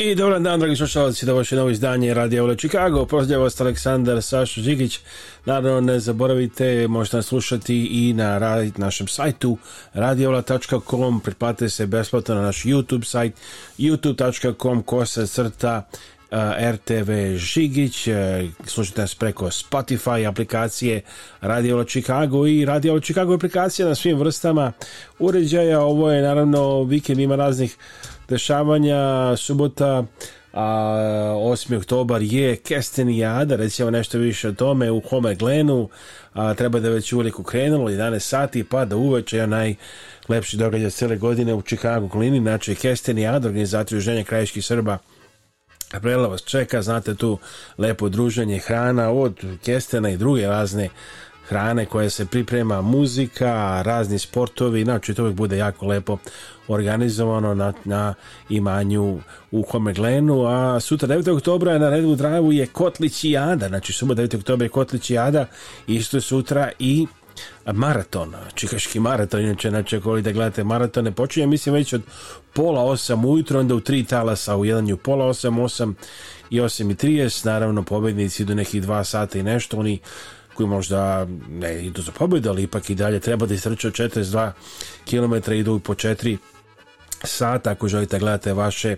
I dobar dan, dragi slušalci, da vaše novo izdanje Radio Chicago. Pozdrav vas Aleksandar Sašo Žigić. Naravno, ne zaboravite, možete nas slušati i na našem sajtu radiola.com. Pripate se besplatno na naš YouTube sajt youtube.com ko se crta eh, RTV Žigić, eh, slušajte nas preko Spotify aplikacije Radio Chicago i Radio Chicago aplikacija na svim vrstama uređaja. Ovo je naravno vikend ima raznih dešavanja subota a 8. oktobar je jada recimo nešto više o tome u Homer Glenu, a, treba da je već uvijek krenulo, 11 sati pa da uveče je najlepši događaj cele godine u Čikagu klini, znači Kestenijada, organizaciju ženja krajiških Srba Prela vas čeka, znate tu lepo druženje hrana od kestena i druge razne hrane koja se priprema, muzika, razni sportovi, znači to uvijek bude jako lepo organizovano na, na imanju u Homeglenu, a sutra 9. oktobra na redu u Dravu je ada znači suma 9. oktobra je ada isto sutra i maraton, čikaški maraton, inače, znači ako volite gledate maratone, počinje mislim već od pola osam ujutro, onda u tri talasa, u jedanju pola osam, osam i osam i trijes, naravno pobednici idu nekih dva sata i nešto, oni možda ne idu za pobjedu, ali ipak i dalje treba da istrče od 42 km idu po 4 sata ako želite gledate vaše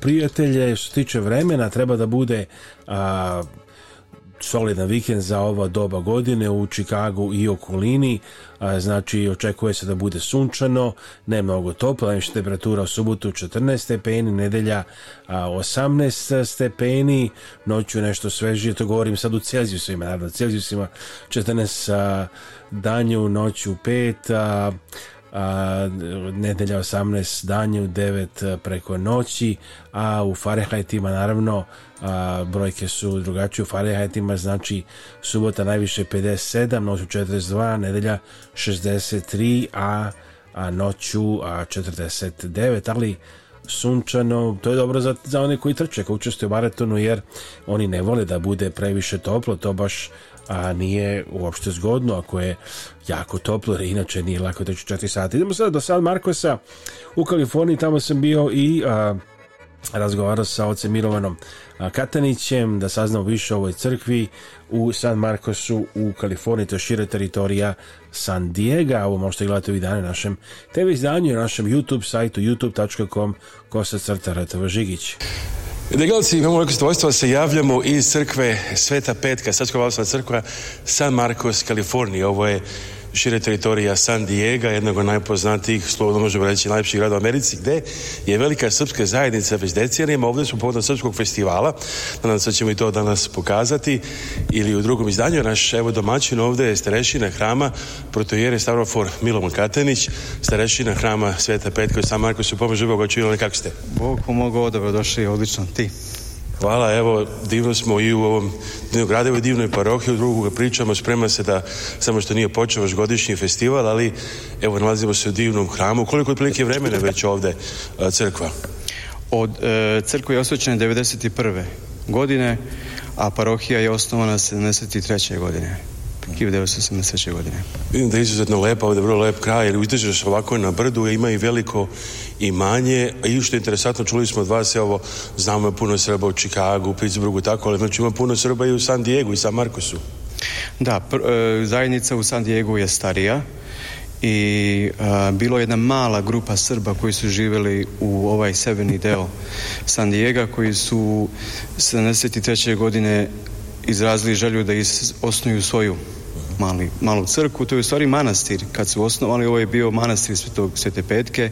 prijatelje što se tiče vremena treba da bude a, solidan vikend za ova doba godine u Čikagu i okolini, znači očekuje se da bude sunčano, ne mnogo toplo, najviše temperatura u subotu 14 stepeni, nedelja 18 stepeni, noću nešto svežije, to govorim sad u Celzijusima, naravno, Celzijusima 14 danju, noću 5, a, nedelja 18 danje u 9 preko noći a u Fahrenheitima naravno a, brojke su drugačije u Fahrenheitima znači subota najviše 57, noću 42 nedelja 63 a, a noću 49 ali sunčano, to je dobro za, za one koji trče, koji učestvuju u maratonu jer oni ne vole da bude previše toplo, to baš a nije uopšte zgodno ako je jako toplo, inače nije lako ću četiri sati Idemo sada do San Markosa u Kaliforniji, tamo sam bio i a, razgovarao sa ocem Mirovanom Katanićem da saznamo više o ovoj crkvi u San Markosu u Kaliforniji, to je teritorija San Diego, ovo možete gledati ovih dana na našem TV izdanju, na našem YouTube sajtu youtube.com kosa crta Žigić. Degalci, imamo veliko se javljamo iz crkve Sveta Petka, Sačko crkva, San Marcos, Kalifornija. Ovo je šire teritorija San Diego, jednog od najpoznatijih, slobodno možemo reći, najljepših grada u Americi, gdje je velika srpska zajednica već decenijama. Ovdje smo povodom srpskog festivala, nadam se da ćemo i to danas pokazati, ili u drugom izdanju. Naš evo domaćin ovdje je starešina hrama protojere Stavrofor Milom Katenić, starešina hrama Sveta Petka i sam Marko su pomožu Boga kako ste? Bog pomogao, dobro došli, odlično, ti. Hvala, evo divno smo i u ovom Dinogradevoj divnoj parohiji, u drugoga pričamo, sprema se da, samo što nije počeo vaš godišnji festival, ali evo nalazimo se u divnom hramu. Koliko otprilike vremena već ovdje e, crkva? Od e, crkva je osvećena 91. godine, a parohija je osnovana 73. godine. 1983. godine. Vidim da je izuzetno lepa, ovdje je vrlo lep kraj, jer uzdižeš ovako na brdu, ima i veliko imanje, a i što je interesantno, čuli smo od vas, ovo, znamo puno Srba u Čikagu, u Pittsburghu, tako, ali znači ima puno Srba i u San Diego i San Marcosu. Da, e, zajednica u San Diego je starija, i a, e, bilo je jedna mala grupa Srba koji su živjeli u ovaj severni deo San Diego koji su 73. godine izrazili želju da osnuju svoju mali, malu crku, to je u stvari manastir. Kad su osnovali, ovo je bio manastir Svetog, Svete Petke,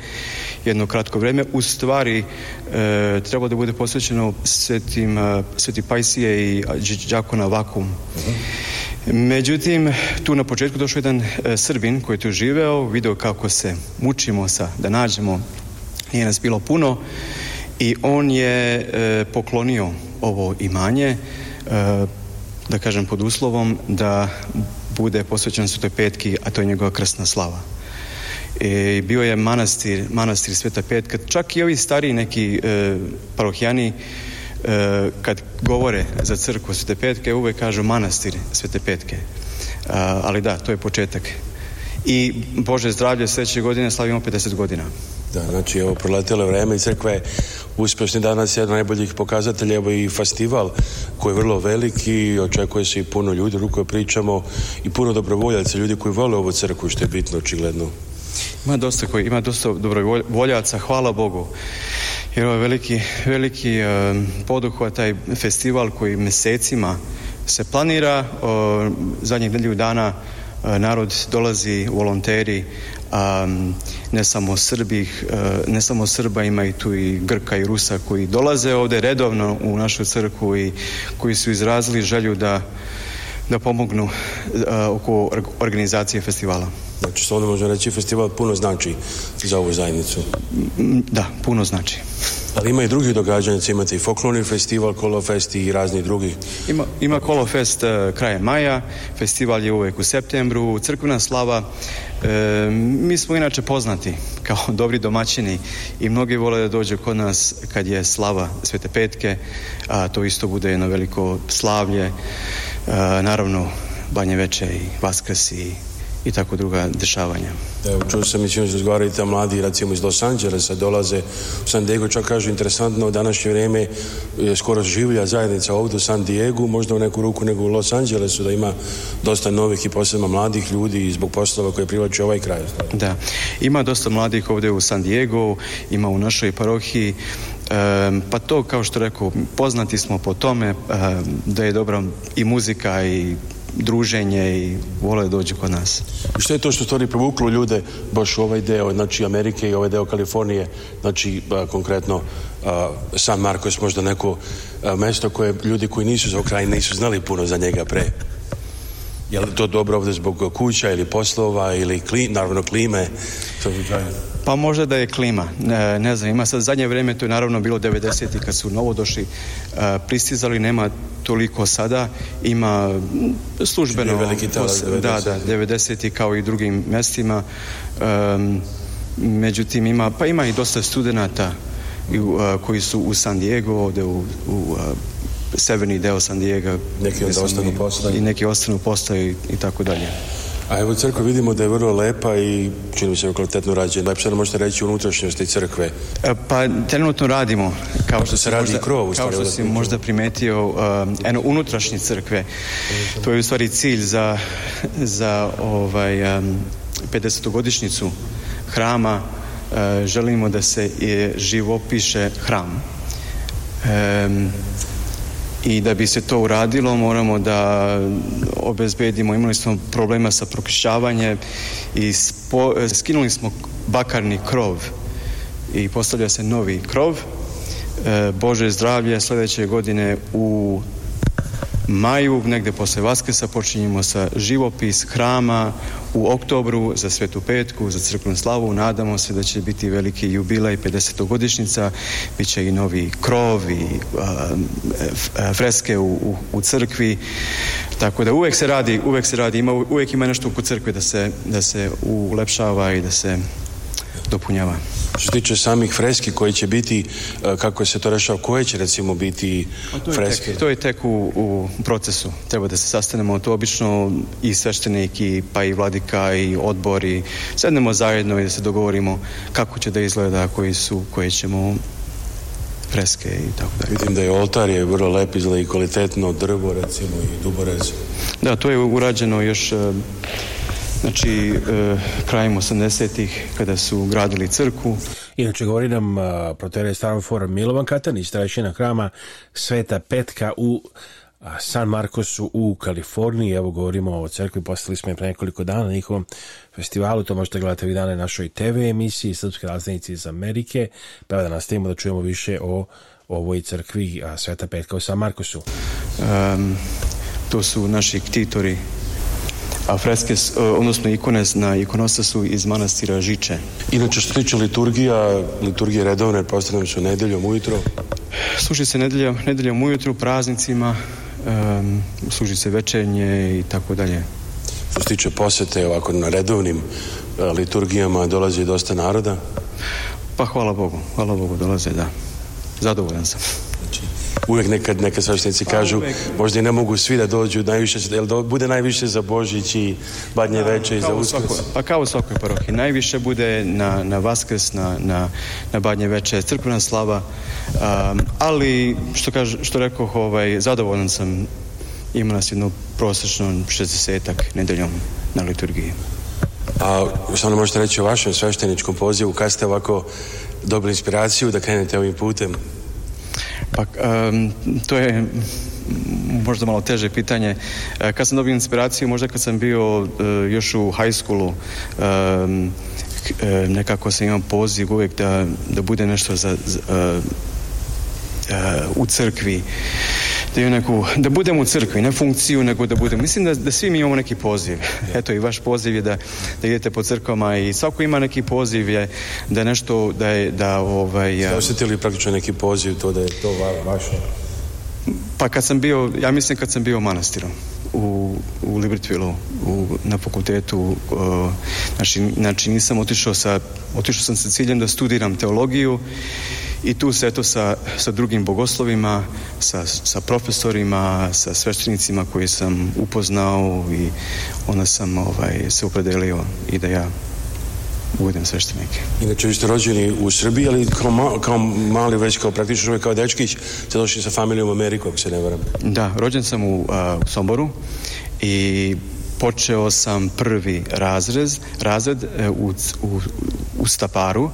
jedno kratko vrijeme. U stvari, e, treba da bude posvećeno svetim, e, sveti Pajsije i na Vakum. Međutim, tu na početku došao jedan e, Srbin koji je tu živeo, video kako se mučimo sa, da nađemo, nije nas bilo puno, i on je e, poklonio ovo imanje, da kažem pod uslovom da bude posvećen Svetoj Petki, a to je njegova krsna slava. E, bio je manastir, manastir Sveta Petka, čak i ovi stari neki e, parohijani e, kad govore za crkvu Svete Petke, uvek kažu manastir Svete Petke. E, ali da, to je početak. I Bože zdravlje sljedeće godine slavimo 50 godina. Da, znači ovo proletelo vrijeme i crkva je uspješni danas je jedan najboljih pokazatelja evo i festival koji je vrlo veliki očekuje se i puno ljudi u kojoj pričamo i puno dobrovoljaca ljudi koji vole ovu crkvu što je bitno očigledno ima dosta koji ima dosta dobrovoljaca hvala Bogu jer ovo je veliki, veliki e, poduhvat taj festival koji mjesecima se planira e, zadnjih nedelju dana e, narod dolazi, volonteri ne samo Srbih, e, ne samo Srba, ima i tu i Grka i Rusa koji dolaze ovdje redovno u našu crkvu i koji su izrazili želju da da pomognu e, oko organizacije festivala. Znači, što onda možemo reći, festival puno znači za ovu zajednicu? Da, puno znači. Ali ima i drugih događanja, imate i folklorni festival, kolofest i razni drugi. Ima, ima kolofest uh, krajem maja, festival je uvijek u septembru, crkvena slava. E, mi smo inače poznati kao dobri domaćini i mnogi vole da dođu kod nas kad je slava Svete Petke, a to isto bude jedno veliko slavlje, e, naravno Banje veče i Vaskrs i i tako druga dešavanja. Evo, čuo sam i da razgovarali ta mladi, recimo iz Los Angelesa, dolaze u San Diego, čak kažu interesantno, u današnje vrijeme je skoro življa zajednica ovdje u San Diego, možda u neku ruku nego u Los Angelesu, da ima dosta novih i posebno mladih ljudi zbog poslova koje privlače ovaj kraj. Da, ima dosta mladih ovdje u San Diego, ima u našoj parohiji, pa to, kao što rekao, poznati smo po tome da je dobra i muzika i druženje i vole dođu kod nas. Što je to što stvari privuklo ljude baš u ovaj deo znači Amerike i ovaj deo Kalifornije, znači konkretno a, San Marcos možda neko a, mesto koje ljudi koji nisu za Ukrajine nisu znali puno za njega pre. Je li to dobro ovdje zbog kuća ili poslova ili kli, naravno klime? To pa možda da je klima, e, ne, znam, ima sad zadnje vrijeme, to je naravno bilo 90. kad su novodošli e, pristizali, nema toliko sada, ima službeno... Veliki Da, da, 90. kao i drugim mjestima, e, međutim ima, pa ima i dosta studenata koji su u San Diego, ovdje u, u severni deo San Diego. Neki ostanu postaju. I neki ostanu postaju i tako dalje. A evo crkva vidimo da je vrlo lepa i čini mi se kvalitetno rađena. Lepše nam možete reći unutrašnjosti crkve? E, pa trenutno radimo. Kao što, se radi možda, krov, Kao što si možda primetio uh, eno unutrašnje crkve. To je u stvari cilj za, za ovaj, 50-godišnjicu e, hrama. želimo da se je, živopiše hram i da bi se to uradilo moramo da obezbedimo, imali smo problema sa prokrišćavanje i skinuli smo bakarni krov i postavlja se novi krov. E, Bože zdravlje sljedeće godine u maju, negde posle Vaskrsa počinjemo sa živopis hrama u oktobru za Svetu Petku, za Crkvenu Slavu. Nadamo se da će biti veliki jubilaj 50. godišnjica, bit će i novi krov i freske u, crkvi. Tako da uvek se radi, uvek se radi, ima, uvek ima nešto oko crkve da se, da se ulepšava i da se dopunjava. Što se tiče samih freski koji će biti, e, kako je se to rešao, koje će recimo biti freske? to je tek u, procesu. Treba da se sastanemo, to obično i sveštenik, pa i vladika, i odbor, i sednemo zajedno i da se dogovorimo kako će da izgleda, koji su, koje ćemo freske i tako dalje. Vidim da je oltar je vrlo lep izgled i kvalitetno drvo recimo i duborez. Da, to je urađeno još e, Znači, e, krajem 80-ih, kada su gradili crku. Inače, govori nam uh, protere Stanfor Milovan Katanić, starešina hrama Sveta Petka u San Marcosu u Kaliforniji. Evo govorimo o crkvi, postali smo je pre nekoliko dana na njihovom festivalu, to možete gledati ovih dana na našoj TV emisiji Srpske raznici iz Amerike. Pa da nastavimo da čujemo više o ovoj crkvi a Sveta Petka u San Markosu. to su naši ktitori a freske, e, odnosno ikone na su iz manastira Žiče. Inače, što tiče liturgija, liturgije redovne, postavljamo se nedeljom ujutro? Služi se nedeljom, nedeljom ujutru, praznicima, služi se večernje i tako dalje. Što se tiče posete ovako na redovnim e, liturgijama dolazi dosta naroda? Pa hvala Bogu, hvala Bogu dolaze, da. Zadovoljan sam uvijek nekad neke pa, kažu možda i ne mogu svi da dođu najviše, jel bude najviše za Božić i badnje veče i za Uskrs? pa kao u svakoj parohi, najviše bude na, na Vaskrs, na, badnje veče, crkvena slava, ali što, rekao, ovaj, zadovoljan sam ima nas jednu prosječno šestdesetak nedeljom na liturgiji. A što možete reći o vašem svešteničkom pozivu, kad ste ovako dobili inspiraciju da krenete ovim putem? Pa to je možda malo teže pitanje. E, kad sam dobio inspiraciju, možda kad sam bio e, još u high schoolu, e, nekako sam imao poziv uvijek da, da bude nešto za, u crkvi da, neku, da budemo u crkvi, ne funkciju, nego da budemo. Mislim da, da svi mi imamo neki poziv. Eto i vaš poziv je da, da idete po crkvama i svako ima neki poziv je da nešto, da je, da ovaj... Ste osjetili praktično neki poziv to da je to vaše? Pa kad sam bio, ja mislim kad sam bio u manastiru u, u u, na fakultetu znači, znači nisam otišao sa otišao sam sa ciljem da studiram teologiju i tu se eto sa, sa drugim bogoslovima, sa, sa profesorima, sa sveštenicima koje sam upoznao i onda sam ovaj, se upredelio i da ja budem sveštenik. Inače, vi ste rođeni u Srbiji, ali kao, kao mali, već kao praktično čovjek, kao dečkić, ste došli sa familijom u Ameriku, ako se ne varam. Da, rođen sam u, a, Somboru i počeo sam prvi razrez, razred e, u, u, u Staparu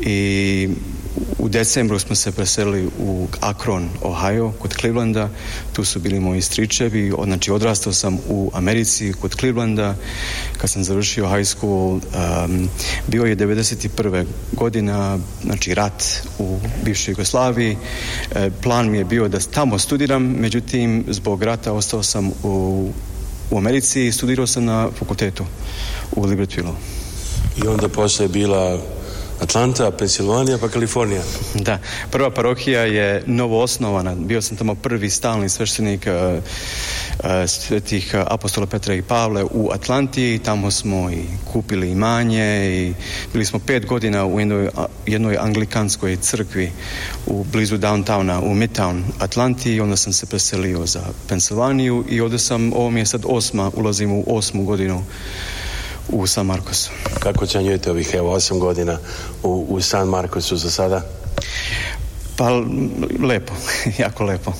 i u decembru smo se preselili u Akron, Ohio, kod Clevelanda. Tu su bili moji stričevi. Znači, odrastao sam u Americi, kod Clevelanda. Kad sam završio high school, um, bio je 91. godina, znači rat u bivšoj Jugoslaviji. E, plan mi je bio da tamo studiram, međutim, zbog rata ostao sam u, u Americi i studirao sam na fakultetu u Libertville. I onda poslije bila Atlanta, Pensilvanija pa Kalifornija. Da, prva parohija je novo osnovana. Bio sam tamo prvi stalni sveštenik uh, apostola Petra i Pavle u Atlanti. Tamo smo i kupili imanje i bili smo pet godina u jednoj, anglikanskoj crkvi u blizu downtowna u Midtown Atlanti. Onda sam se preselio za Pensilvaniju i ovdje sam, ovo mi je sad osma, ulazim u osmu godinu u San Marcosu. Kako ocjenjujete ovih evo, 8 godina u, u San Markosu za sada? Pa lepo, jako lepo.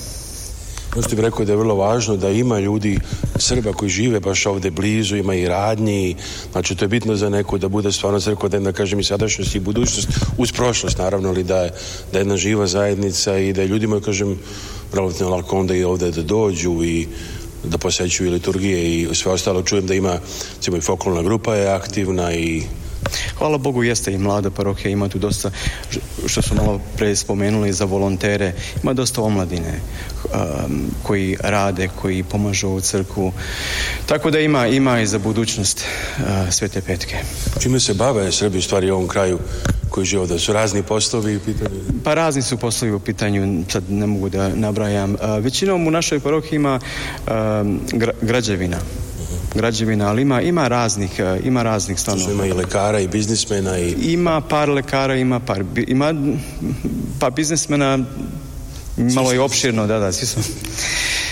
Možete ono bih rekao da je vrlo važno da ima ljudi Srba koji žive baš ovdje blizu, ima i radnji, znači to je bitno za neko da bude stvarno da jedna, kažem i sadašnjost i budućnost, uz prošlost naravno, ali da je, da jedna živa zajednica i da je ljudima, kažem, relativno lako onda i ovdje da dođu i da posećuju liturgije i sve ostalo. Čujem da ima, recimo i folklorna grupa je aktivna i Hvala Bogu jeste i mlada parohija ima tu dosta, što su malo pre spomenuli za volontere, ima dosta omladine um, koji rade, koji pomažu u crkvu. Tako da ima, ima i za budućnost Svete uh, sve petke. Čime se bave Srbi stvari u ovom kraju koji žive da su razni poslovi u pitanju? Pa razni su poslovi u pitanju, sad ne mogu da nabrajam. Uh, većinom u našoj parohiji ima um, građevina građevina, ali ima, ima raznih uh, ima raznih stanova. Ima i lekara i biznismena i... Ima par lekara, ima par ima pa biznismena Malo je opširno, da, da, svi smo...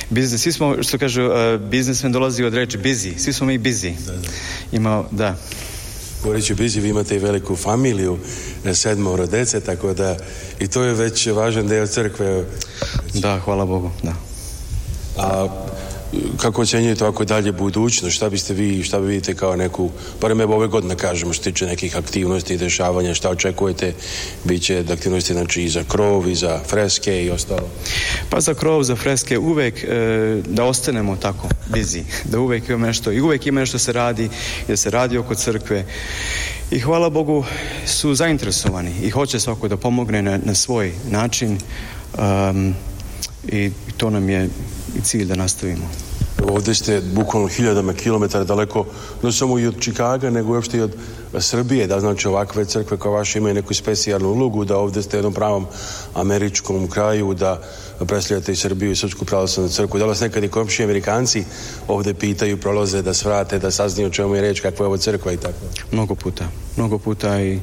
Biznis, svi smo, što kažu, uh, biznismen dolazi od reči busy, svi smo mi busy. Da, da. Ima, da. Govoreći bizi, vi imate i veliku familiju, e, sedmo dece, tako da i to je već važan deo crkve. Da, hvala Bogu, da. A kako ocjenjujete ovako dalje budućnost, šta biste vi, šta bi vidite kao neku, barem ove godine kažemo što tiče nekih aktivnosti i dešavanja, šta očekujete, bit će aktivnosti znači i za krov i za freske i ostalo? Pa za krov, za freske uvek e, da ostanemo tako bizi da uvek ima nešto i uvek ima nešto se radi da se radi oko crkve i hvala Bogu su zainteresovani i hoće svako da pomogne na, na svoj način um, i to nam je i cilj da nastavimo. Ovdje ste bukvalno hiljadama kilometara daleko, ne samo i od Čikaga, nego uopšte i od Srbije, da znači ovakve crkve kao vaše imaju neku specijalnu ulogu, da ovdje ste u jednom pravom američkom kraju, da predstavljate i Srbiju i Srpsku pravoslavnu crkvu. Da vas nekad i komši Amerikanci ovdje pitaju, prolaze da svrate, da saznaju o čemu je reč, kakva je ovo crkva i tako. Mnogo puta, mnogo puta i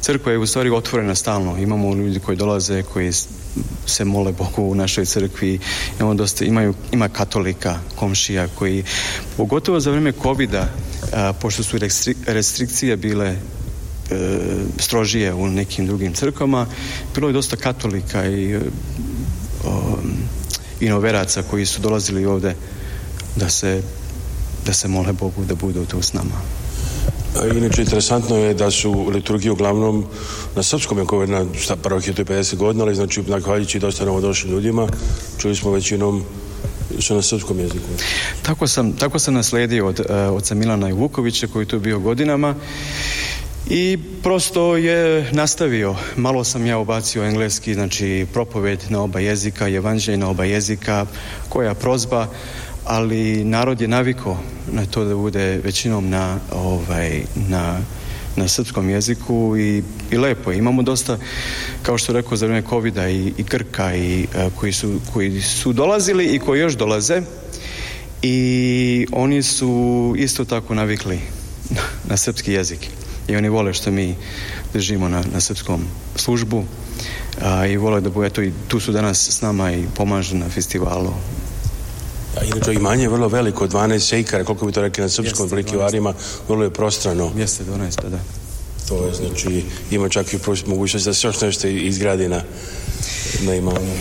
crkva je u stvari otvorena stalno. Imamo ljudi koji dolaze, koji se mole Bogu u našoj crkvi. Imamo dosta, imaju, ima katolika, komšija koji, pogotovo za vrijeme covid pošto su restrikcije bile e, strožije u nekim drugim crkvama. Bilo je dosta katolika i e, Um, inoveraca koji su dolazili ovde da se, da se mole Bogu da budu tu s nama. Inače, interesantno je da su liturgije uglavnom na srpskom, koji je na parohije to 50 godina, ali znači, nakvaljujući dosta došli ljudima, čuli smo većinom su na srpskom jeziku. Tako sam, tako sam nasledio od, eh, oca Milana Vukovića, koji je tu bio godinama i prosto je nastavio. Malo sam ja ubacio engleski, znači propoved na oba jezika, evanđelj na oba jezika, koja prozba, ali narod je naviko na to da bude većinom na, ovaj, na, na srpskom jeziku i, i lepo. Imamo dosta, kao što rekao, za vrijeme covid i, i Krka i, e, koji, su, koji su dolazili i koji još dolaze i oni su isto tako navikli na srpski jezik i oni vole što mi držimo na, na srpskom službu a, i vole da bude to i tu su danas s nama i pomažu na festivalu Inače, imanje je vrlo veliko, 12 sejkara koliko bi to rekli na srpskom, veliki varima, vrlo je prostrano. Jeste, 12, pa da. To je, znači, ima čak i mogućnost da se još nešto izgradi na, na imanju.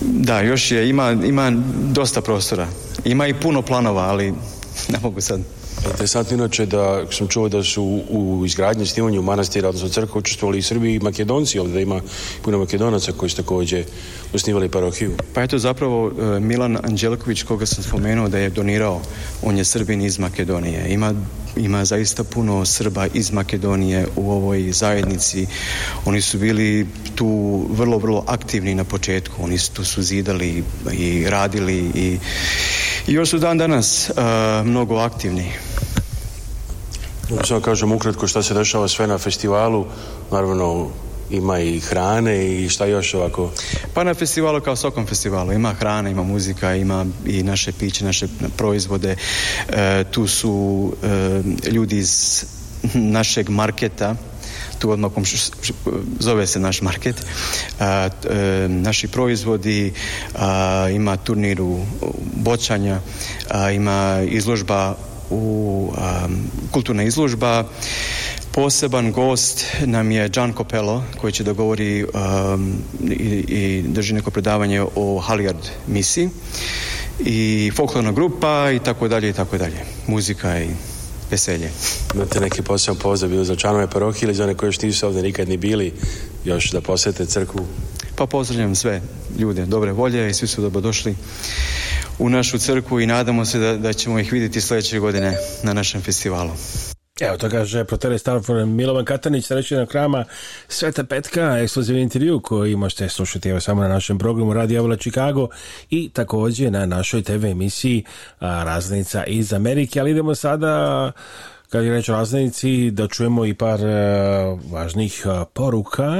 Da, još je, ima, ima dosta prostora. Ima i puno planova, ali ne mogu sad Interesantno inače da sam čuo da su u izgradnji snimanju manastira, odnosno crkva, učestvovali i Srbi i Makedonci, ovdje da ima puno Makedonaca koji su također osnivali parohiju. Pa eto zapravo e, Milan Anđelković koga sam spomenuo da je donirao, on je Srbin iz Makedonije. Ima, ima zaista puno Srba iz Makedonije u ovoj zajednici. Oni su bili tu vrlo, vrlo aktivni na početku. Oni su tu su zidali i radili i i još su dan danas e, mnogo aktivni. Samo kažem ukratko šta se dešava sve na festivalu, naravno ima i hrane i šta još ovako? Pa na festivalu kao svakom festivalu ima hrana, ima muzika, ima i naše piće, naše proizvode. E, tu su e, ljudi iz našeg marketa tu odmakom zove se naš market. E, naši proizvodi, ima turnir u Boćanja ima izložba u kulturna izložba Poseban gost nam je Gian Copello koji će da govori i, i drži neko predavanje o Halliard misiji i folklorna grupa i tako dalje i tako dalje. Muzika i veselje. Imate neki poseban pozdrav bilo za članove parohije ili za one koji još nisu ovdje nikad ni bili još da posjete crkvu? Pa pozdravljam sve ljude dobre volje i svi su došli u našu crkvu i nadamo se da, da ćemo ih vidjeti sljedeće godine na našem festivalu. Evo to kaže protere Starfor Milovan Katanić, na krama Sveta Petka, ekskluzivni intervju koji možete slušati samo na našem programu Radio Avala Chicago i također na našoj TV emisiji Raznica iz Amerike, ali idemo sada kad je reč o raznici da čujemo i par e, važnih e, poruka.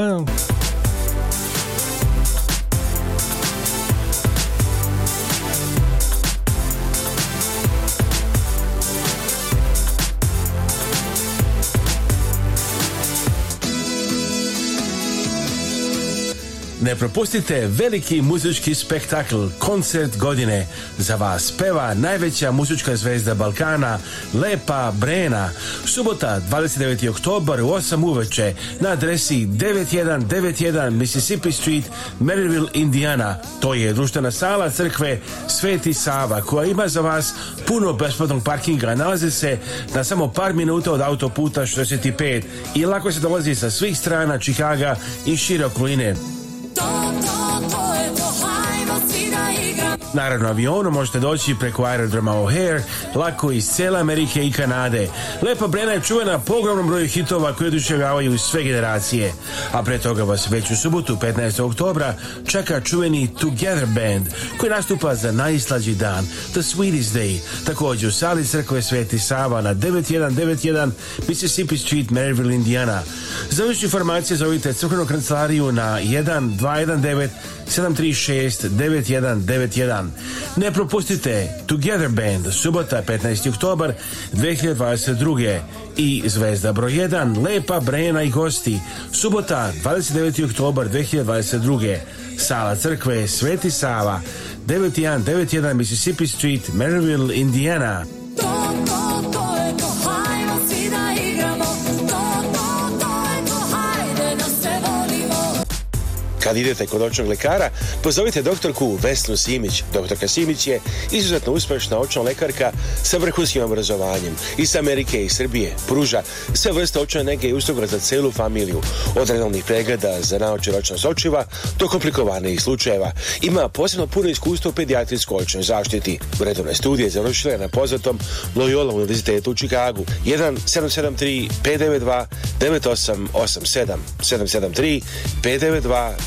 Ne propustite veliki muzički spektakl Koncert godine. Za vas peva najveća muzička zvezda Balkana, Lepa Brena. Subota 29. oktobar u 8 uveče na adresi 9191 Mississippi Street, Maryville, Indiana. To je društvena sala crkve Sveti Sava koja ima za vas puno besplatnog parkinga. Nalazi se na samo par minuta od autoputa 65 i lako se dolazi sa svih strana Čikaga i šire okoline. to, to, go je to hajno. Naravno, avionom možete doći preko aerodroma O'Hare, lako iz cijela Amerike i Kanade. Lepa Brena je čuvena po ogromnom broju hitova koji oduševljavaju sve generacije. A pre toga vas već u subotu, 15. oktobra, čeka čuveni Together Band, koji nastupa za najslađi dan, The Sweetest Day. Također u sali crkve Sveti Sava na 9191 Mississippi Street, Maryville, Indiana. Za više informacije zovite crkvenu kancelariju na 1219 736 9191. Ne propustite Together Band, subota 15. oktober 2022. I zvezda broj 1, Lepa Brena i gosti, subota 29. oktober 2022. Sala crkve Sveti Sava, 9191 Mississippi Street, Maryville, Indiana. Kad idete kod očnog lekara, pozovite doktorku Vesnu Simić. Doktorka Simić je izuzetno uspješna očna lekarka sa vrhunskim obrazovanjem iz Amerike i Srbije. Pruža sve vrste očne nege i usluga za celu familiju. Od redovnih pregleda za naoče ročna sočiva do komplikovanih slučajeva. Ima posebno puno iskustvo u pedijatrijskoj očnoj zaštiti. Redovne studije završila je na poznatom Loyola univerzitetu u Čikagu. 1 773 592 9887 773 592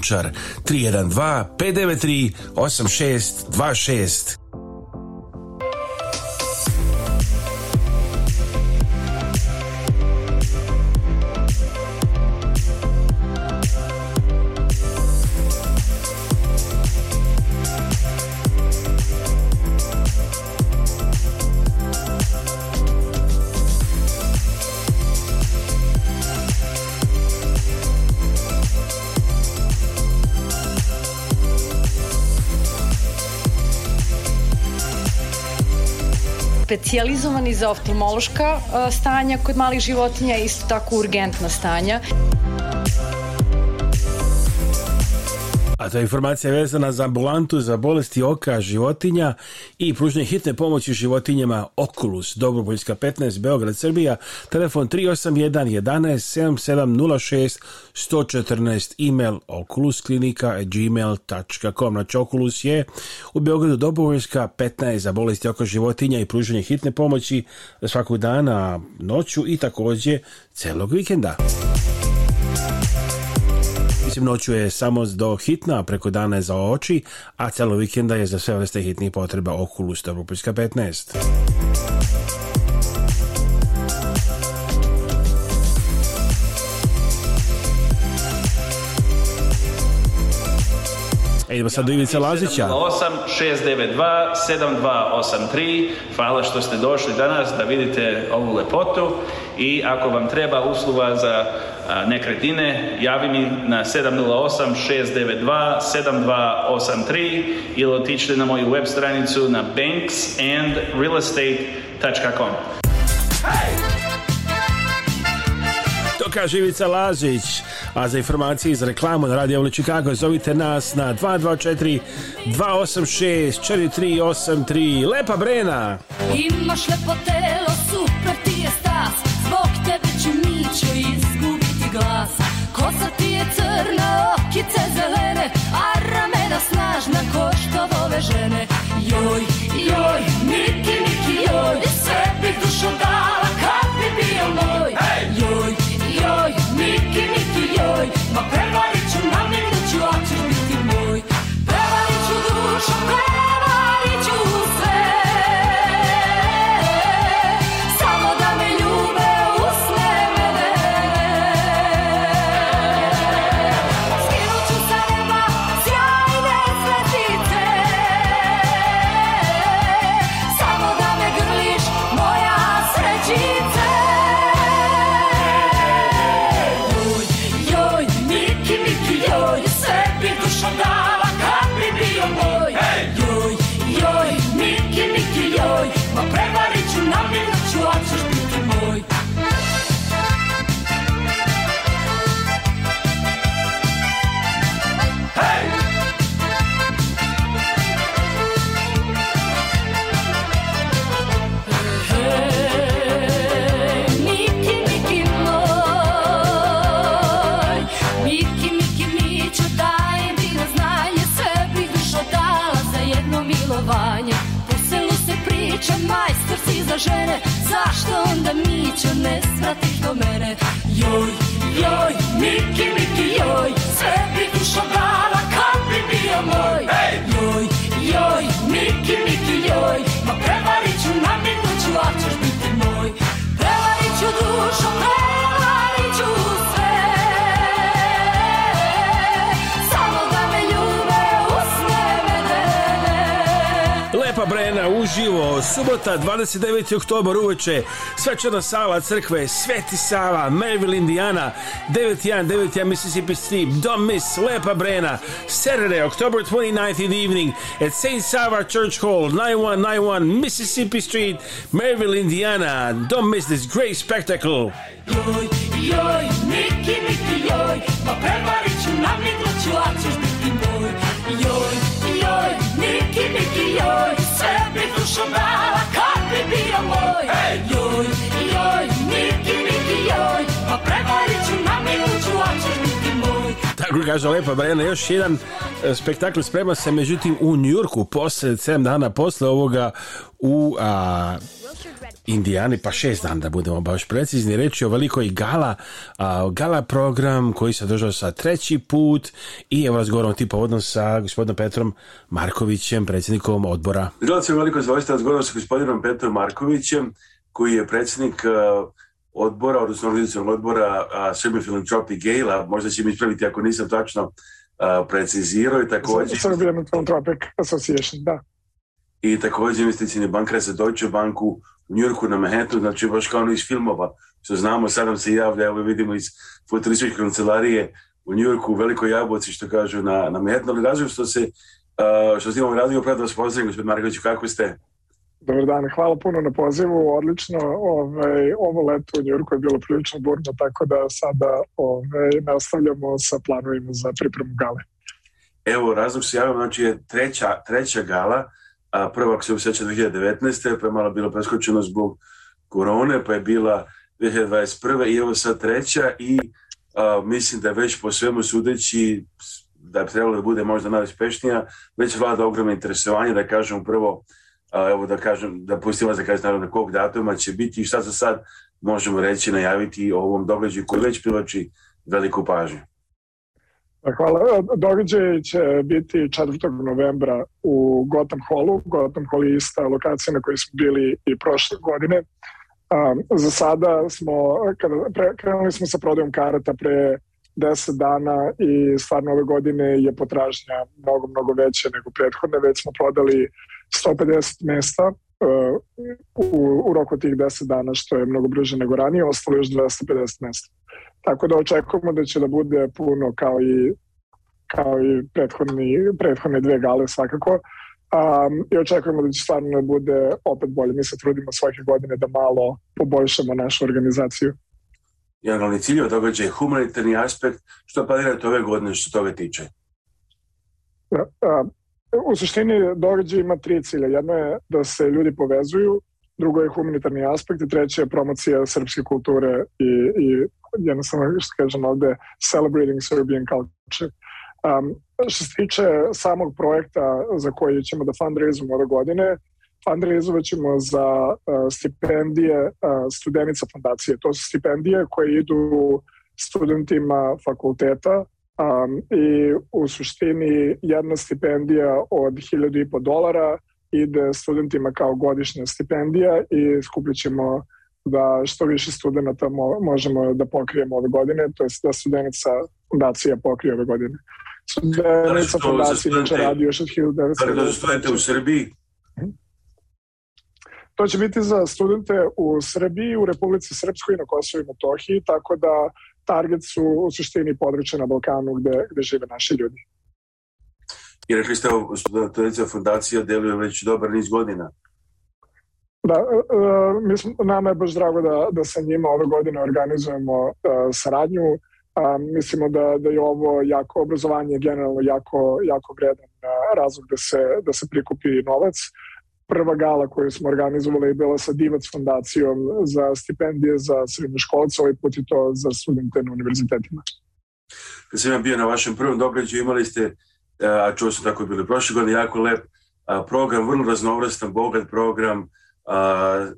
Lončar 312 593 8626 specijalizovani za oftalmološka e, stanja kod malih životinja, isto tako urgentna stanja to je informacija vezana za ambulantu za bolesti oka životinja i pružnje hitne pomoći životinjama Oculus, Dobroboljska 15, Beograd, Srbija, telefon 381 11 7706 114, email oculusklinika.gmail.com. Znači, Oculus je u Beogradu Dobrovoljska 15 za bolesti oka životinja i pružanje hitne pomoći svakog dana, noću i također celog vikenda. Mislim, noću je samo do hitna, preko dana je za oči, a celo vikenda je za sve vrste hitnih potreba Oculus Topopljska 15. E, idemo sad do Ivica Lazića. 8-692-7283. Hvala što ste došli danas da vidite ovu lepotu i ako vam treba usluva za nekretnine, javi mi na 708-692-7283 ili otičite na moju web stranicu na banksandrealestate.com To kaže Ivica Lazić, a za informacije iz reklamu na Radio Chicago zovite nas na 224 286 4383. Lepa Brena! Imaš lepo telo, super ti je stas, zbog tebe ću izgledati glasa Kosa ti je crna, okice zelene A ramena snažna ko što vole žene Joj, joj, niki, niki, joj Sve bih dušu dala kad bi bio moj žene Zašto onda Mićo ne svratiš do mene Joj, joj, Miki, Miki, joj Sve bi dušo brala kad bi bio moj Joj, joj, Miki, Miki, joj Ma prevarit ću, na minuću, a ćeš biti moj Prevarit ću dušo Sarajevo, subota 29. oktobar uveče, svečana sala crkve, Sveti Sava, Maryville, Indiana, 9191 Mississippi Street, Don't Miss, Lepa Brena, Saturday, October 29th in the evening at St. Sava Church Hall, 9191 Mississippi Street, Maryville, Indiana. Don't miss this great spectacle. Joj, joj, joj, pa a ćeš biti moj. Joj, joj, joj, dušo mala, kad bi bio moj Tako kaže lepa Brenna, još jedan e, spektakl sprema se, međutim u Njurku, poslije, 7 dana posle ovoga u a, Indijani, pa šest dana da budemo baš precizni, reći o velikoj gala, a, gala program koji se održao sa treći put i evo razgovorom ti povodom sa gospodinom Petrom Markovićem, predsjednikom odbora. Bilo se veliko zvojstvo razgovorom sa gospodinom Petrom Markovićem, koji je predsjednik odbora, odnosno organizacijalnog odbora Srbije Philanthropic Gala, možda će mi ispraviti ako nisam tačno precizirao i također... Serbian Philanthropic Association, da. I također investicijne bankare za Deutsche Banku u Njurku na Manhattanu, znači baš kao ono iz filmova, što znamo, sad nam se javlja, evo vidimo iz futurističke kancelarije u Njurku, u Velikoj Jaboci, što kažu na, na Manhattanu, ali razum što se, a, što snimamo radio, pravda vas pozdravim, gospodin Markoviću, kako ste? Dobar dan, hvala puno na pozivu, odlično. Ove, ovaj, ovo leto u Njurku je bilo prilično burno, tako da sada ove, ovaj, nastavljamo sa planovima za pripremu gale. Evo, razlog se javim, znači je treća, treća gala, a prva ako se usjeća 2019. pa je malo bilo preskočeno zbog korone, pa je bila 2021. i evo sad treća i mislim da već po svemu sudeći da bi trebalo da bude možda najuspešnija već vlada ogromno interesovanje, da kažem prvo evo da kažem, da pustim vas da kažem naravno kog datuma će biti i šta za sad možemo reći, najaviti o ovom događaju koji već privlači veliku pažnju. Pa, hvala. Događaj će biti 4. novembra u Gotham Hallu. Gotham Hall je ista lokacija na kojoj smo bili i prošle godine. za sada smo, krenuli smo sa prodajom karata pre 10 dana i stvarno ove godine je potražnja mnogo, mnogo veća nego prethodne. Već smo prodali 150 mjesta e, u, u roku tih 10 dana, što je mnogo brže nego ranije, ostalo još 250 mjesta. Tako da očekujemo da će da bude puno kao i, kao i prethodni, prethodne dve gale svakako. Um, I očekujemo da će stvarno da bude opet bolje. Mi se trudimo svake godine da malo poboljšamo našu organizaciju. Jedan glavni cilj od događaja je humanitarni aspekt. Što planirate ove godine što toga tiče? U suštini događaj ima tri cilje. Jedno je da se ljudi povezuju, drugo je humanitarni aspekt i treće je promocija srpske kulture i, i jednostavno što kažem ovde celebrating Serbian culture. Um, što se tiče samog projekta za koji ćemo da fundraizujemo ove godine, fundraizovat ćemo za uh, stipendije uh, studenica fundacije. To su stipendije koje idu studentima fakulteta Um, I u suštini jedna stipendija od po dolara ide studentima kao godišnja stipendija i skupit ćemo da što više studenta mo možemo da pokrijemo ove godine, to jest da studenica fundacija pokrije ove godine. Studenica radi još od 1900. u Srbiji? Mhm. To će biti za studente u Srbiji, u Republici Srpskoj i na Kosovo i Metohiji, tako da target su u suštini područja na Balkanu gde, gde žive naši ljudi. I rekli ste, da Studentica fundacija deluje već dobar niz godina. Da, e, e, mislim, nama je baš drago da, da sa njima ove godine organizujemo e, saradnju. Mislimo da, da je ovo jako obrazovanje generalno jako, jako vredan razlog da se, da se prikupi novac prva gala koju smo organizovali je bila sa Divac fondacijom za stipendije za srednjoškolce, ovaj put je to za studente na univerzitetima. Kad sam bio na vašem prvom događaju, imali ste, e, a čuo sam tako je bilo prošle godine, jako lep program, vrlo raznovrstan, bogat program,